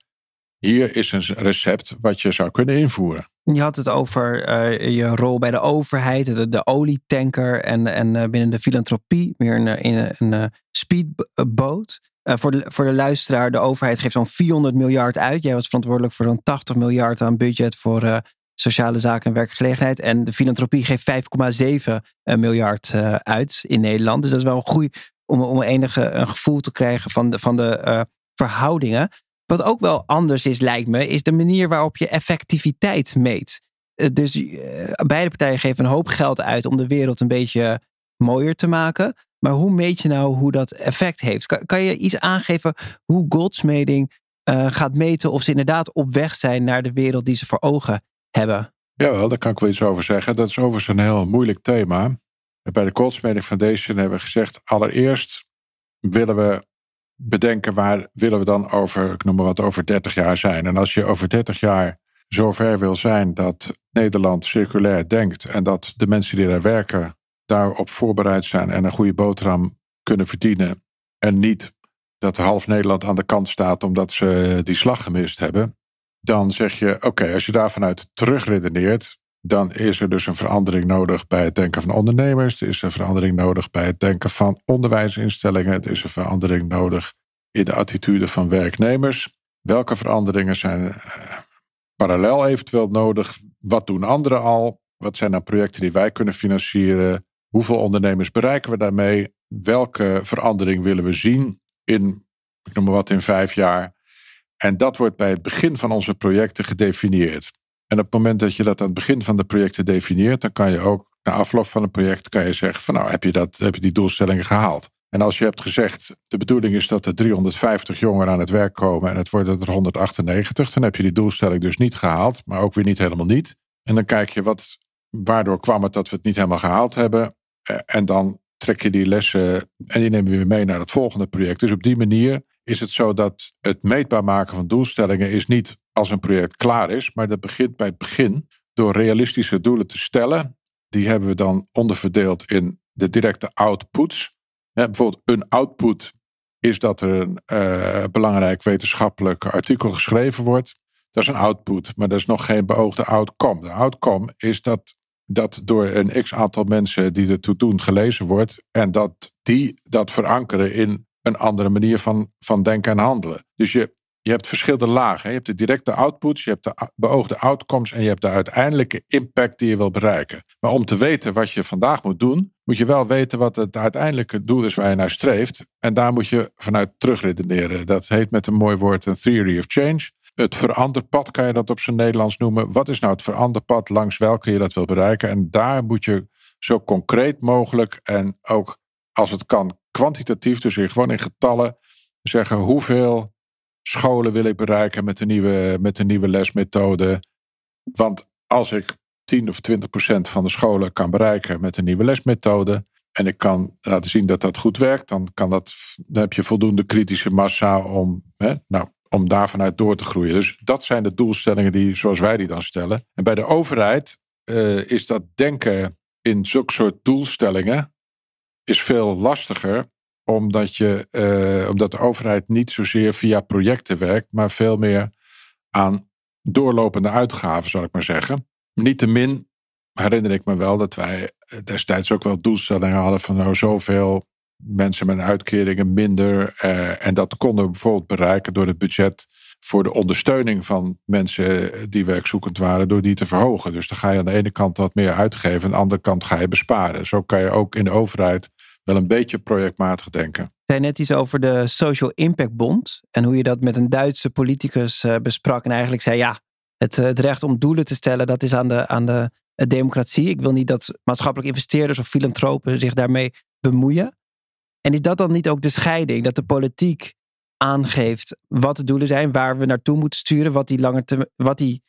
hier is een recept wat je zou kunnen invoeren. Je had het over uh, je rol bij de overheid, de, de olietanker en, en uh, binnen de filantropie, meer een, in een, speedboot. Voor, de, voor de luisteraar, de overheid geeft zo'n 400 miljard uit. Jij was verantwoordelijk voor zo'n 80 miljard aan budget voor sociale zaken en werkgelegenheid. En de filantropie geeft 5,7 miljard uit in Nederland. Dus dat is wel een goede om, om enige een gevoel te krijgen van de, van de verhoudingen. Wat ook wel anders is, lijkt me, is de manier waarop je effectiviteit meet. Eh, dus uh, beide partijen geven een hoop geld uit om de wereld een beetje mooier te maken. Maar hoe meet je nou hoe dat effect heeft? Kan, je iets aangeven hoe goldsmeding uh, gaat meten of ze inderdaad op weg zijn naar de wereld die ze voor ogen hebben? Jawel, daar kan ik wel iets over zeggen. Dat is overigens een heel moeilijk thema. Bij de Goldsmeding Foundation hebben we gezegd: allereerst willen we bedenken waar willen we dan over, ik noem maar wat, over 30 jaar zijn. En als je over 30 jaar zover wil zijn dat Nederland circulair denkt en dat de mensen die daar werken daarop voorbereid zijn en een goede boterham kunnen verdienen en niet dat half Nederland aan de kant staat omdat ze die slag gemist hebben, dan zeg je oké, als je daar vanuit terugredeneert, dan is er dus een verandering nodig bij het denken van ondernemers. Er is een verandering nodig bij het denken van onderwijsinstellingen. Er is een verandering nodig in de attitude van werknemers. Welke veranderingen zijn uh, parallel eventueel nodig? Wat doen anderen al? Wat zijn nou projecten die wij kunnen financieren? Hoeveel ondernemers bereiken we daarmee? Welke verandering willen we zien in, ik noem maar wat, in vijf jaar? En dat wordt bij het begin van onze projecten gedefinieerd. En op het moment dat je dat aan het begin van de projecten definieert, dan kan je ook na afloop van een project kan je zeggen van nou heb je, dat, heb je die doelstellingen gehaald. En als je hebt gezegd, de bedoeling is dat er 350 jongeren aan het werk komen en het worden er 198, dan heb je die doelstelling dus niet gehaald, maar ook weer niet helemaal niet. En dan kijk je wat, waardoor kwam het dat we het niet helemaal gehaald hebben. Eh, en dan trek je die lessen en die nemen we weer mee naar het volgende project. Dus op die manier is het zo dat het meetbaar maken van doelstellingen is niet als een project klaar is, maar dat begint bij het begin door realistische doelen te stellen. Die hebben we dan onderverdeeld in de directe outputs. bijvoorbeeld een output is dat er een uh, belangrijk wetenschappelijk artikel geschreven wordt. Dat is een output, maar dat is nog geen beoogde outcome. De outcome is dat dat door een x aantal mensen die ertoe doen gelezen wordt en dat die dat verankeren in een andere manier van, van denken en handelen. Dus je, je hebt verschillende lagen. Je hebt de directe outputs, je hebt de beoogde outcomes en je hebt de uiteindelijke impact die je wil bereiken. Maar om te weten wat je vandaag moet doen, moet je wel weten wat het uiteindelijke doel is waar je naar streeft. En daar moet je vanuit terugredeneren. Dat heet met een mooi woord een theory of change. Het veranderpad kan je dat op zijn Nederlands noemen. Wat is nou het veranderpad langs welke je dat wil bereiken? En daar moet je zo concreet mogelijk en ook als het kan kwantitatief, dus gewoon in getallen, zeggen hoeveel scholen wil ik bereiken met de nieuwe, met de nieuwe lesmethode. Want als ik 10 of 20 procent van de scholen kan bereiken met een nieuwe lesmethode. En ik kan laten zien dat dat goed werkt, dan, kan dat, dan heb je voldoende kritische massa om, hè, nou, om daar vanuit door te groeien. Dus dat zijn de doelstellingen die, zoals wij die dan stellen. En bij de overheid uh, is dat denken in zulke soort doelstellingen is veel lastiger, omdat, je, uh, omdat de overheid niet zozeer via projecten werkt, maar veel meer aan doorlopende uitgaven, zal ik maar zeggen. Niettemin herinner ik me wel dat wij destijds ook wel doelstellingen hadden van nou zoveel mensen met uitkeringen minder. Uh, en dat konden we bijvoorbeeld bereiken door het budget voor de ondersteuning van mensen die werkzoekend waren, door die te verhogen. Dus dan ga je aan de ene kant wat meer uitgeven, aan de andere kant ga je besparen. Zo kan je ook in de overheid wel een beetje projectmatig denken. Je zei net iets over de Social Impact Bond en hoe je dat met een Duitse politicus eh, besprak en eigenlijk zei ja, het, het recht om doelen te stellen, dat is aan de, aan de democratie. Ik wil niet dat maatschappelijke investeerders of filantropen zich daarmee bemoeien. En is dat dan niet ook de scheiding? Dat de politiek aangeeft wat de doelen zijn, waar we naartoe moeten sturen, wat die, lange term, wat die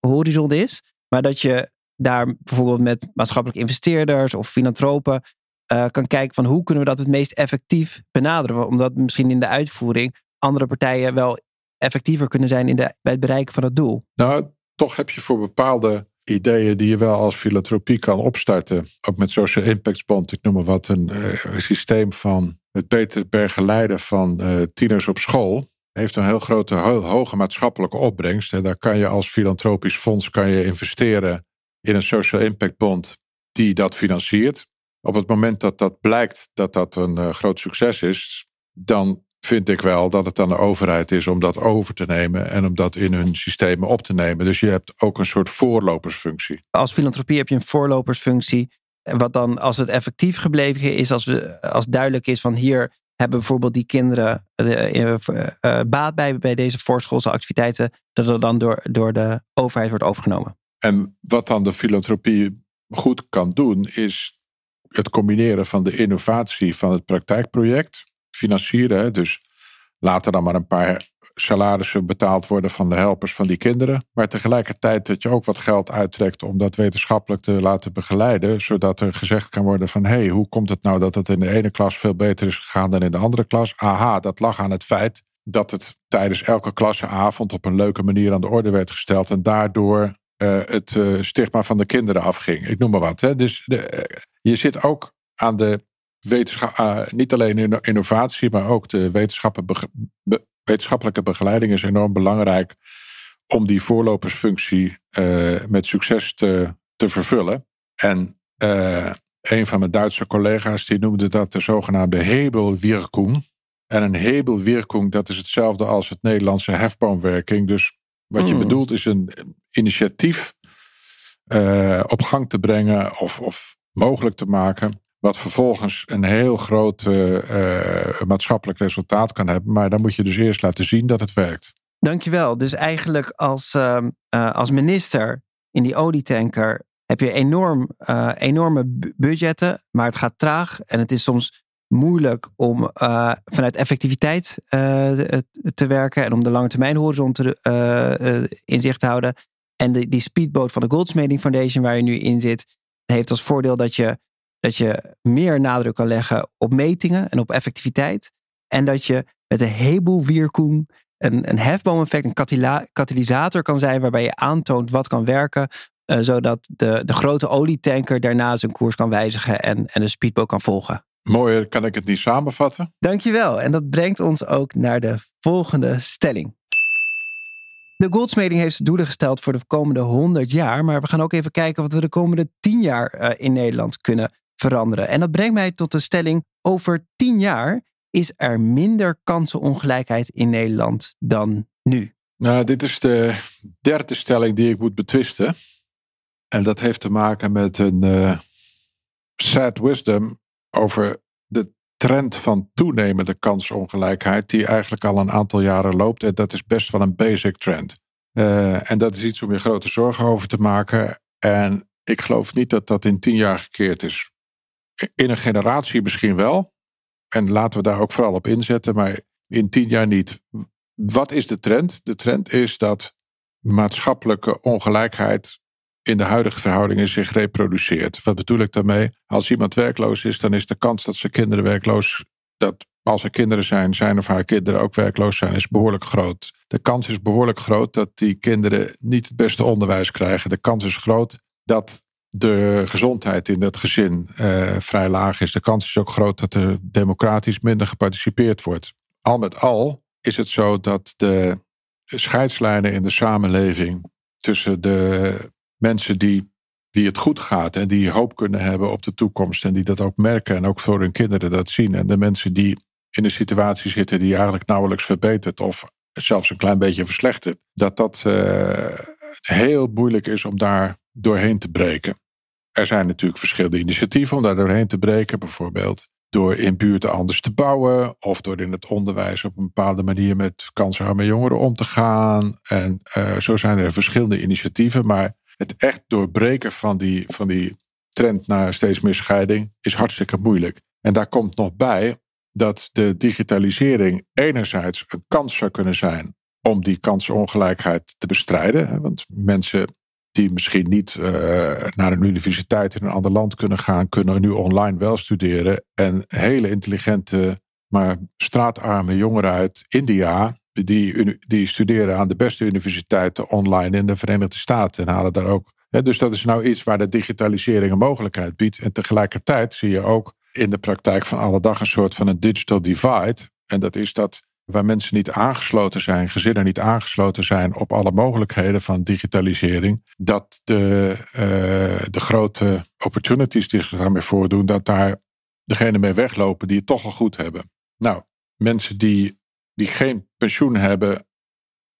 horizon is. Maar dat je daar bijvoorbeeld met maatschappelijke investeerders of filantropen uh, kan kijken van hoe kunnen we dat het meest effectief benaderen. Omdat misschien in de uitvoering andere partijen wel effectiever kunnen zijn in de, bij het bereiken van het doel. Nou, toch heb je voor bepaalde ideeën die je wel als filantropie kan opstarten. Ook met Social Impact Bond, ik noem maar wat, een uh, systeem van het beter begeleiden van uh, tieners op school. Heeft een heel grote, hoge maatschappelijke opbrengst. En daar kan je als filantropisch fonds kan je investeren in een Social Impact Bond die dat financiert. Op het moment dat dat blijkt dat dat een uh, groot succes is, dan vind ik wel dat het aan de overheid is om dat over te nemen en om dat in hun systemen op te nemen. Dus je hebt ook een soort voorlopersfunctie. Als filantropie heb je een voorlopersfunctie. Wat dan, als het effectief gebleven is, als, we, als duidelijk is van hier hebben bijvoorbeeld die kinderen uh, uh, baat bij, bij deze voorschoolse activiteiten, dat er dan door, door de overheid wordt overgenomen. En wat dan de filantropie goed kan doen, is het combineren van de innovatie van het praktijkproject financieren. Dus laten dan maar een paar salarissen betaald worden van de helpers van die kinderen. Maar tegelijkertijd dat je ook wat geld uittrekt om dat wetenschappelijk te laten begeleiden. Zodat er gezegd kan worden van hé, hey, hoe komt het nou dat het in de ene klas veel beter is gegaan dan in de andere klas? Aha, dat lag aan het feit dat het tijdens elke klasseavond op een leuke manier aan de orde werd gesteld. En daardoor uh, het uh, stigma van de kinderen afging. Ik noem maar wat. Hè. Dus de, uh, je zit ook aan de wetenschap, uh, niet alleen in innovatie, maar ook de wetenschappelijke begeleiding is enorm belangrijk om die voorlopersfunctie uh, met succes te, te vervullen. En uh, een van mijn Duitse collega's die noemde dat de zogenaamde Hebelwirkung. En een Hebelwirkung, dat is hetzelfde als het Nederlandse hefboomwerking. Dus wat je mm. bedoelt is een initiatief op gang te brengen of, of mogelijk te maken wat vervolgens een heel groot uh, maatschappelijk resultaat kan hebben. Maar dan moet je dus eerst laten zien dat het werkt. Dankjewel. Dus eigenlijk als, uh, als minister in die olietanker heb je enorm, enorme budgetten, maar het gaat traag. En het is soms moeilijk om vanuit effectiviteit te werken en om de lange termijn horizon te, in zicht te houden. En die speedboot van de Goldsmeding Foundation waar je nu in zit, heeft als voordeel dat je dat je meer nadruk kan leggen op metingen en op effectiviteit. En dat je met een Hebelwirkung een, een hefboomeffect, een katalysator kan zijn waarbij je aantoont wat kan werken. Uh, zodat de, de grote olietanker daarna zijn koers kan wijzigen en, en de speedboot kan volgen. Mooier kan ik het niet samenvatten. Dankjewel. En dat brengt ons ook naar de volgende stelling. De Goldsmeding heeft doelen gesteld voor de komende 100 jaar. Maar we gaan ook even kijken wat we de komende 10 jaar uh, in Nederland kunnen veranderen. En dat brengt mij tot de stelling: over tien jaar is er minder kansenongelijkheid in Nederland dan nu. Nou, dit is de derde stelling die ik moet betwisten. En dat heeft te maken met een uh, sad wisdom over trend van toenemende kansongelijkheid, die eigenlijk al een aantal jaren loopt. En dat is best wel een basic trend. Uh, en dat is iets om je grote zorgen over te maken. En ik geloof niet dat dat in tien jaar gekeerd is in een generatie misschien wel. En laten we daar ook vooral op inzetten, maar in tien jaar niet. Wat is de trend? De trend is dat maatschappelijke ongelijkheid in de huidige verhoudingen zich reproduceert. Wat bedoel ik daarmee? Als iemand werkloos is, dan is de kans dat zijn kinderen werkloos, dat als er kinderen zijn, zijn of haar kinderen ook werkloos zijn, is behoorlijk groot. De kans is behoorlijk groot dat die kinderen niet het beste onderwijs krijgen. De kans is groot dat de gezondheid in dat gezin uh, vrij laag is. De kans is ook groot dat er democratisch minder geparticipeerd wordt. Al met al is het zo dat de scheidslijnen in de samenleving tussen de mensen die, die het goed gaat en die hoop kunnen hebben op de toekomst en die dat ook merken en ook voor hun kinderen dat zien en de mensen die in een situatie zitten die eigenlijk nauwelijks verbetert of zelfs een klein beetje verslechtert, dat dat uh, heel moeilijk is om daar doorheen te breken. Er zijn natuurlijk verschillende initiatieven om daar doorheen te breken. Bijvoorbeeld door in buurten anders te bouwen. Of door in het onderwijs op een bepaalde manier met kansarme jongeren om te gaan. En uh, zo zijn er verschillende initiatieven. Maar het echt doorbreken van die, van die trend naar steeds meer scheiding is hartstikke moeilijk. En daar komt nog bij dat de digitalisering enerzijds een kans zou kunnen zijn om die kansenongelijkheid te bestrijden. Want mensen die misschien niet uh, naar een universiteit in een ander land kunnen gaan, kunnen nu online wel studeren. En hele intelligente, maar straatarme jongeren uit India, die, die studeren aan de beste universiteiten online in de Verenigde Staten en halen daar ook. Hè, dus dat is nou iets waar de digitalisering een mogelijkheid biedt. En tegelijkertijd zie je ook in de praktijk van alle dag een soort van een digital divide. En dat is dat waar mensen niet aangesloten zijn, gezinnen niet aangesloten zijn op alle mogelijkheden van digitalisering, dat de, uh, de grote opportunities die zich daarmee voordoen, dat daar degene mee weglopen die het toch al goed hebben. Nou, mensen die, die geen pensioen hebben,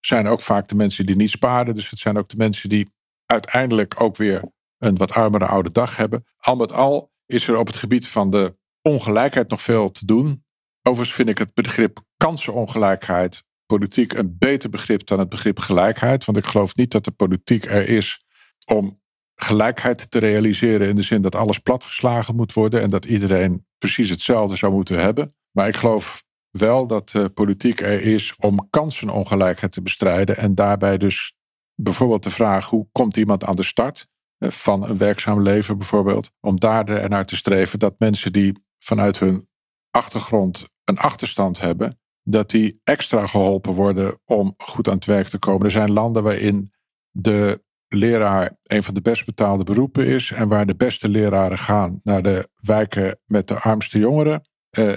zijn ook vaak de mensen die niet sparen. Dus het zijn ook de mensen die uiteindelijk ook weer een wat armere oude dag hebben. Al met al is er op het gebied van de ongelijkheid nog veel te doen. Overigens vind ik het begrip kansenongelijkheid politiek een beter begrip dan het begrip gelijkheid. Want ik geloof niet dat de politiek er is om gelijkheid te realiseren in de zin dat alles platgeslagen moet worden en dat iedereen precies hetzelfde zou moeten hebben. Maar ik geloof wel dat de politiek er is om kansenongelijkheid te bestrijden en daarbij dus bijvoorbeeld de vraag hoe komt iemand aan de start eh, van een werkzaam leven bijvoorbeeld, om daar ernaar te streven dat mensen die vanuit hun achtergrond een achterstand hebben, dat die extra geholpen worden om goed aan het werk te komen. Er zijn landen waarin de leraar een van de best betaalde beroepen is en waar de beste leraren gaan naar de wijken met de armste jongeren. Uh,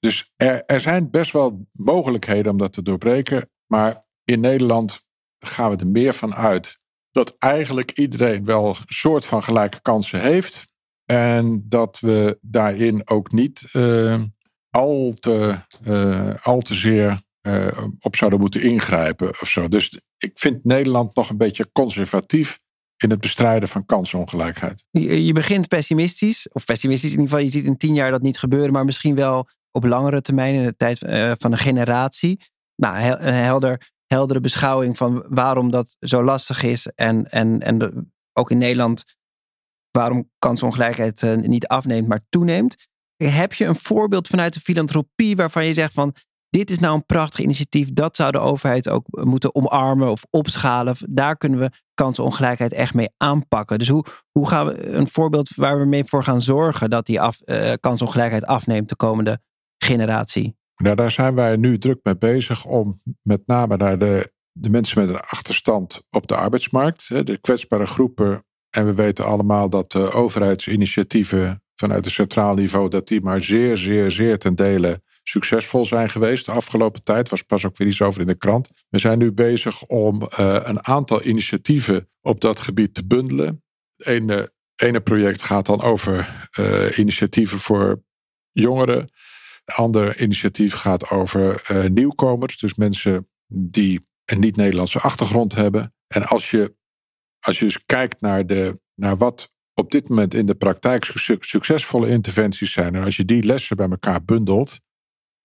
dus er, er zijn best wel mogelijkheden om dat te doorbreken, maar in Nederland gaan we er meer van uit dat eigenlijk iedereen wel een soort van gelijke kansen heeft. En dat we daarin ook niet uh, al te, uh, al te zeer uh, op zouden moeten ingrijpen of zo. Dus ik vind Nederland nog een beetje conservatief in het bestrijden van kansenongelijkheid. Je, je begint pessimistisch, of pessimistisch in ieder geval, je ziet in tien jaar dat niet gebeuren, maar misschien wel op langere termijn in de tijd uh, van een generatie. Nou, een helder, heldere beschouwing van waarom dat zo lastig is en, en, en ook in Nederland waarom kansongelijkheid niet afneemt, maar toeneemt. Heb je een voorbeeld vanuit de filantropie waarvan je zegt van dit is nou een prachtig initiatief, dat zou de overheid ook moeten omarmen of opschalen. Daar kunnen we kansenongelijkheid echt mee aanpakken. Dus hoe, hoe gaan we een voorbeeld waar we mee voor gaan zorgen dat die uh, kansongelijkheid afneemt de komende generatie? Nou, daar zijn wij nu druk mee bezig om met name naar de, de mensen met een achterstand op de arbeidsmarkt, de kwetsbare groepen. En we weten allemaal dat de overheidsinitiatieven vanuit het centraal niveau, dat die maar zeer, zeer, zeer ten dele succesvol zijn geweest de afgelopen tijd. Was pas ook weer iets over in de krant. We zijn nu bezig om uh, een aantal initiatieven op dat gebied te bundelen. Het ene, project gaat dan over uh, initiatieven voor jongeren. Het andere initiatief gaat over uh, nieuwkomers, dus mensen die een niet-Nederlandse achtergrond hebben. En als je, als je dus kijkt naar, de, naar wat op dit moment in de praktijk succesvolle interventies zijn. En als je die lessen bij elkaar bundelt,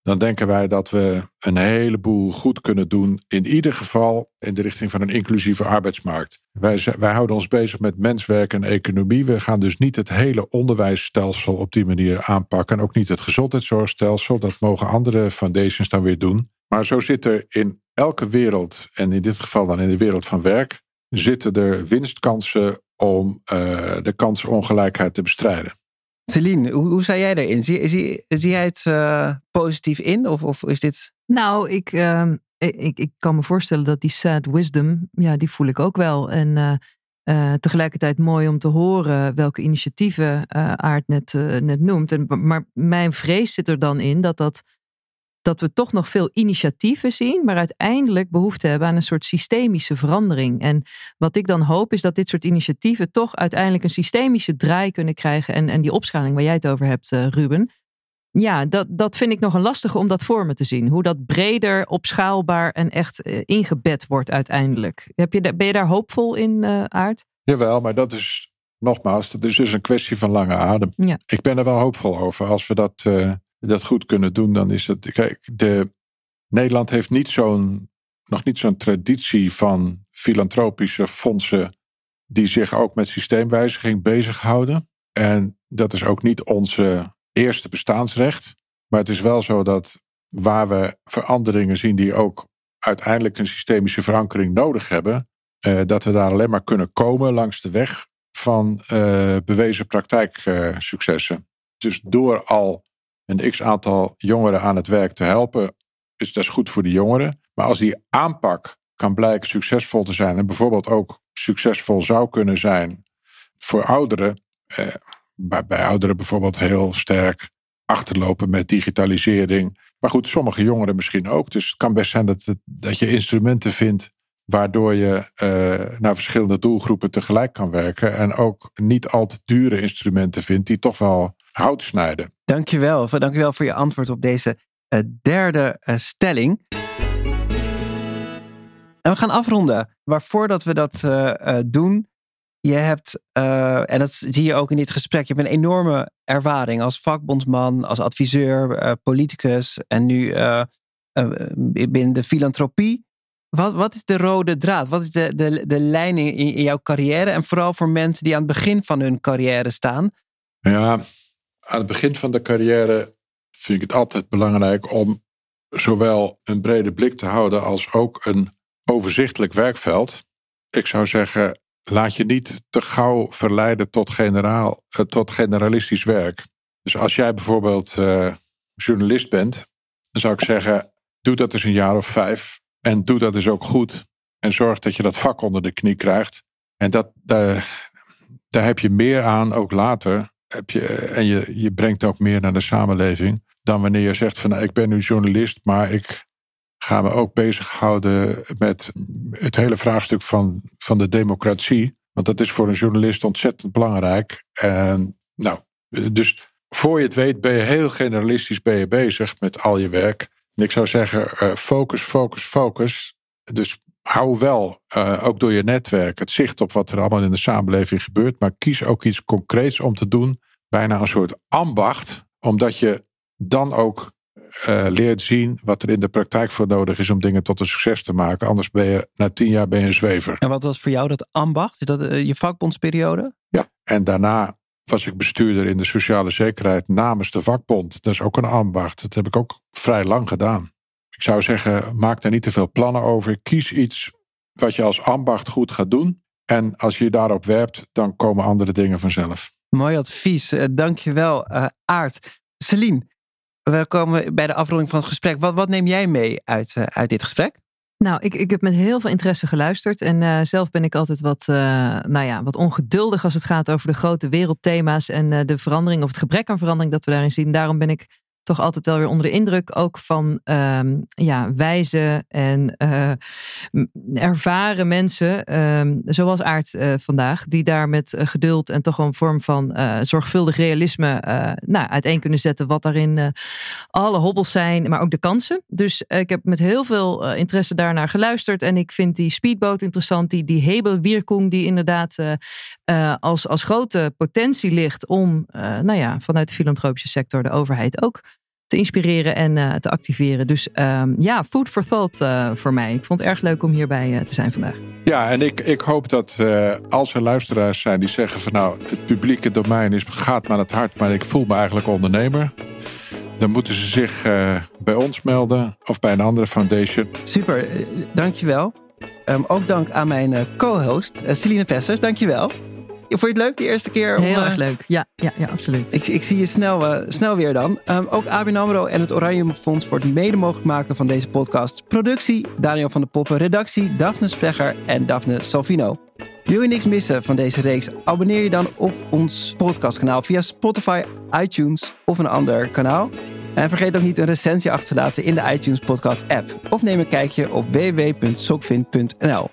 dan denken wij dat we een heleboel goed kunnen doen. In ieder geval in de richting van een inclusieve arbeidsmarkt. Wij, wij houden ons bezig met menswerk en economie. We gaan dus niet het hele onderwijsstelsel op die manier aanpakken. En ook niet het gezondheidszorgstelsel. Dat mogen andere foundations dan weer doen. Maar zo zit er in elke wereld, en in dit geval dan in de wereld van werk, zitten er winstkansen om uh, de kansenongelijkheid te bestrijden. Celine, hoe, hoe sta jij daarin? Zie, jij het uh, positief in? Of, of is dit. Nou, ik, uh, ik, ik kan me voorstellen dat die sad wisdom, ja, die voel ik ook wel. En uh, tegelijkertijd mooi om te horen welke initiatieven Aard net, net noemt. Maar mijn vrees zit er dan in dat dat dat we toch nog veel initiatieven zien, maar uiteindelijk behoefte hebben aan een soort systemische verandering. En wat ik dan hoop is dat dit soort initiatieven toch uiteindelijk een systemische draai kunnen krijgen en, en die opschaling waar jij het over hebt, uh, Ruben. ja, dat, dat vind ik nog een lastige om dat voor me te zien. Hoe dat breder, opschaalbaar en echt uh, ingebed wordt uiteindelijk. Heb je, ben je daar hoopvol in, uh, Aard? Jawel, maar dat is nogmaals, dat is dus een kwestie van lange adem. Ja. Ik ben er wel hoopvol over. Als we dat, uh, dat goed kunnen doen, dan is het. Kijk, de, Nederland heeft niet zo'n, nog niet zo'n traditie van filantropische fondsen die zich ook met systeemwijziging bezighouden. En dat is ook niet onze eerste bestaansrecht. Maar het is wel zo dat waar we veranderingen zien die ook uiteindelijk een systemische verankering nodig hebben, eh, dat we daar alleen maar kunnen komen langs de weg van uh, bewezen praktijksuccessen. Dus door al een x aantal jongeren aan het werk te helpen, is dat goed voor de jongeren. Maar als die aanpak kan blijken succesvol te zijn en bijvoorbeeld ook succesvol zou kunnen zijn voor ouderen, eh, bij, bij ouderen bijvoorbeeld heel sterk achterlopen met digitalisering. Maar goed, sommige jongeren misschien ook. Dus het kan best zijn dat, dat je instrumenten vindt waardoor je uh, naar verschillende doelgroepen tegelijk kan werken. En ook niet al te dure instrumenten vindt die toch wel hout snijden. Dankjewel. Dankjewel voor je antwoord op deze uh, derde uh, stelling. En we gaan afronden. Maar voordat we dat doen, je hebt, en dat zie je ook in dit gesprek, je hebt een enorme ervaring als vakbondsman, als adviseur, politicus en nu binnen de filantropie. Wat, wat is de rode draad? Wat is de, de, de lijn in, in jouw carrière? En vooral voor mensen die aan het begin van hun carrière staan. Ja, aan het begin van de carrière vind ik het altijd belangrijk om zowel een brede blik te houden als ook een overzichtelijk werkveld. Ik zou zeggen, laat je niet te gauw verleiden tot, generaal, uh, tot generalistisch werk. Dus als jij bijvoorbeeld uh, journalist bent, dan zou ik zeggen, doe dat eens een jaar of vijf. En doe dat dus ook goed. En zorg dat je dat vak onder de knie krijgt. En dat, daar, daar heb je meer aan, ook later. Heb je, en je, je brengt ook meer naar de samenleving. Dan wanneer je zegt van nou, ik ben nu journalist, maar ik ga me ook bezighouden met het hele vraagstuk van, van de democratie. Want dat is voor een journalist ontzettend belangrijk. En nou, dus voor je het weet ben je heel generalistisch ben je bezig met al je werk. En ik zou zeggen, uh, focus, focus, focus. Dus hou wel, uh, ook door je netwerk, het zicht op wat er allemaal in de samenleving gebeurt. Maar kies ook iets concreets om te doen. Bijna een soort ambacht. Omdat je dan ook uh, leert zien wat er in de praktijk voor nodig is om dingen tot een succes te maken. Anders ben je na tien jaar ben je een zwever. En wat was voor jou dat ambacht? Is dat je vakbondsperiode? Ja, en daarna was ik bestuurder in de sociale zekerheid namens de vakbond. Dat is ook een ambacht. Dat heb ik ook vrij lang gedaan. Ik zou zeggen, maak daar niet te veel plannen over. Kies iets wat je als ambacht goed gaat doen. En als je je daarop werpt, dan komen andere dingen vanzelf. Mooi advies. Uh, dankjewel, uh, Aart. Celine, we komen bij de afronding van het gesprek. Wat, wat neem jij mee uit, uh, uit dit gesprek? Nou, ik, ik heb met heel veel interesse geluisterd. En uh, zelf ben ik altijd wat, uh, nou ja, wat ongeduldig als het gaat over de grote wereldthema's en uh, de verandering of het gebrek aan verandering dat we daarin zien. Daarom ben ik toch altijd wel weer onder de indruk ook van um, ja, wijze en uh, ervaren mensen, um, zoals Aard uh, vandaag, die daar met uh, geduld en toch een vorm van zorgvuldig realisme nou, uiteen kunnen zetten wat daarin alle hobbels zijn, maar ook de kansen. Dus ik heb met heel veel interesse daarnaar geluisterd en ik vind die speedboot interessant, die, die Hebelwirkung die inderdaad als, als grote potentie ligt om nou ja, vanuit de filantropische sector de overheid ook te inspireren en uh, te activeren. Dus um, ja, food for thought uh, voor mij. Ik vond het erg leuk om hierbij uh, te zijn vandaag. Ja, en ik, ik hoop dat als er luisteraars zijn die zeggen van nou, het publieke domein is, gaat me aan het hart, maar ik voel me eigenlijk ondernemer. Dan moeten ze zich bij ons melden of bij een andere foundation. Super, dankjewel. Um, ook dank aan mijn co-host Celine Vesters, dankjewel. Vond je het leuk de eerste keer? Om, Heel erg leuk, ja, ja, ja absoluut. Ik, ik zie je snel, uh, snel weer dan. Um, ook ABN AMRO en het Oranje Fonds wordt mede mogelijk maken van deze podcast. Productie Daniel van der Poppen, redactie Daphne Sprecher en Daphne Salvino. Wil je niks missen van deze reeks? Abonneer je dan op ons podcastkanaal via Spotify, iTunes of een ander kanaal. En vergeet ook niet een recensie achter te laten in de iTunes podcast app. Of neem een kijkje op www.sokvin.nl.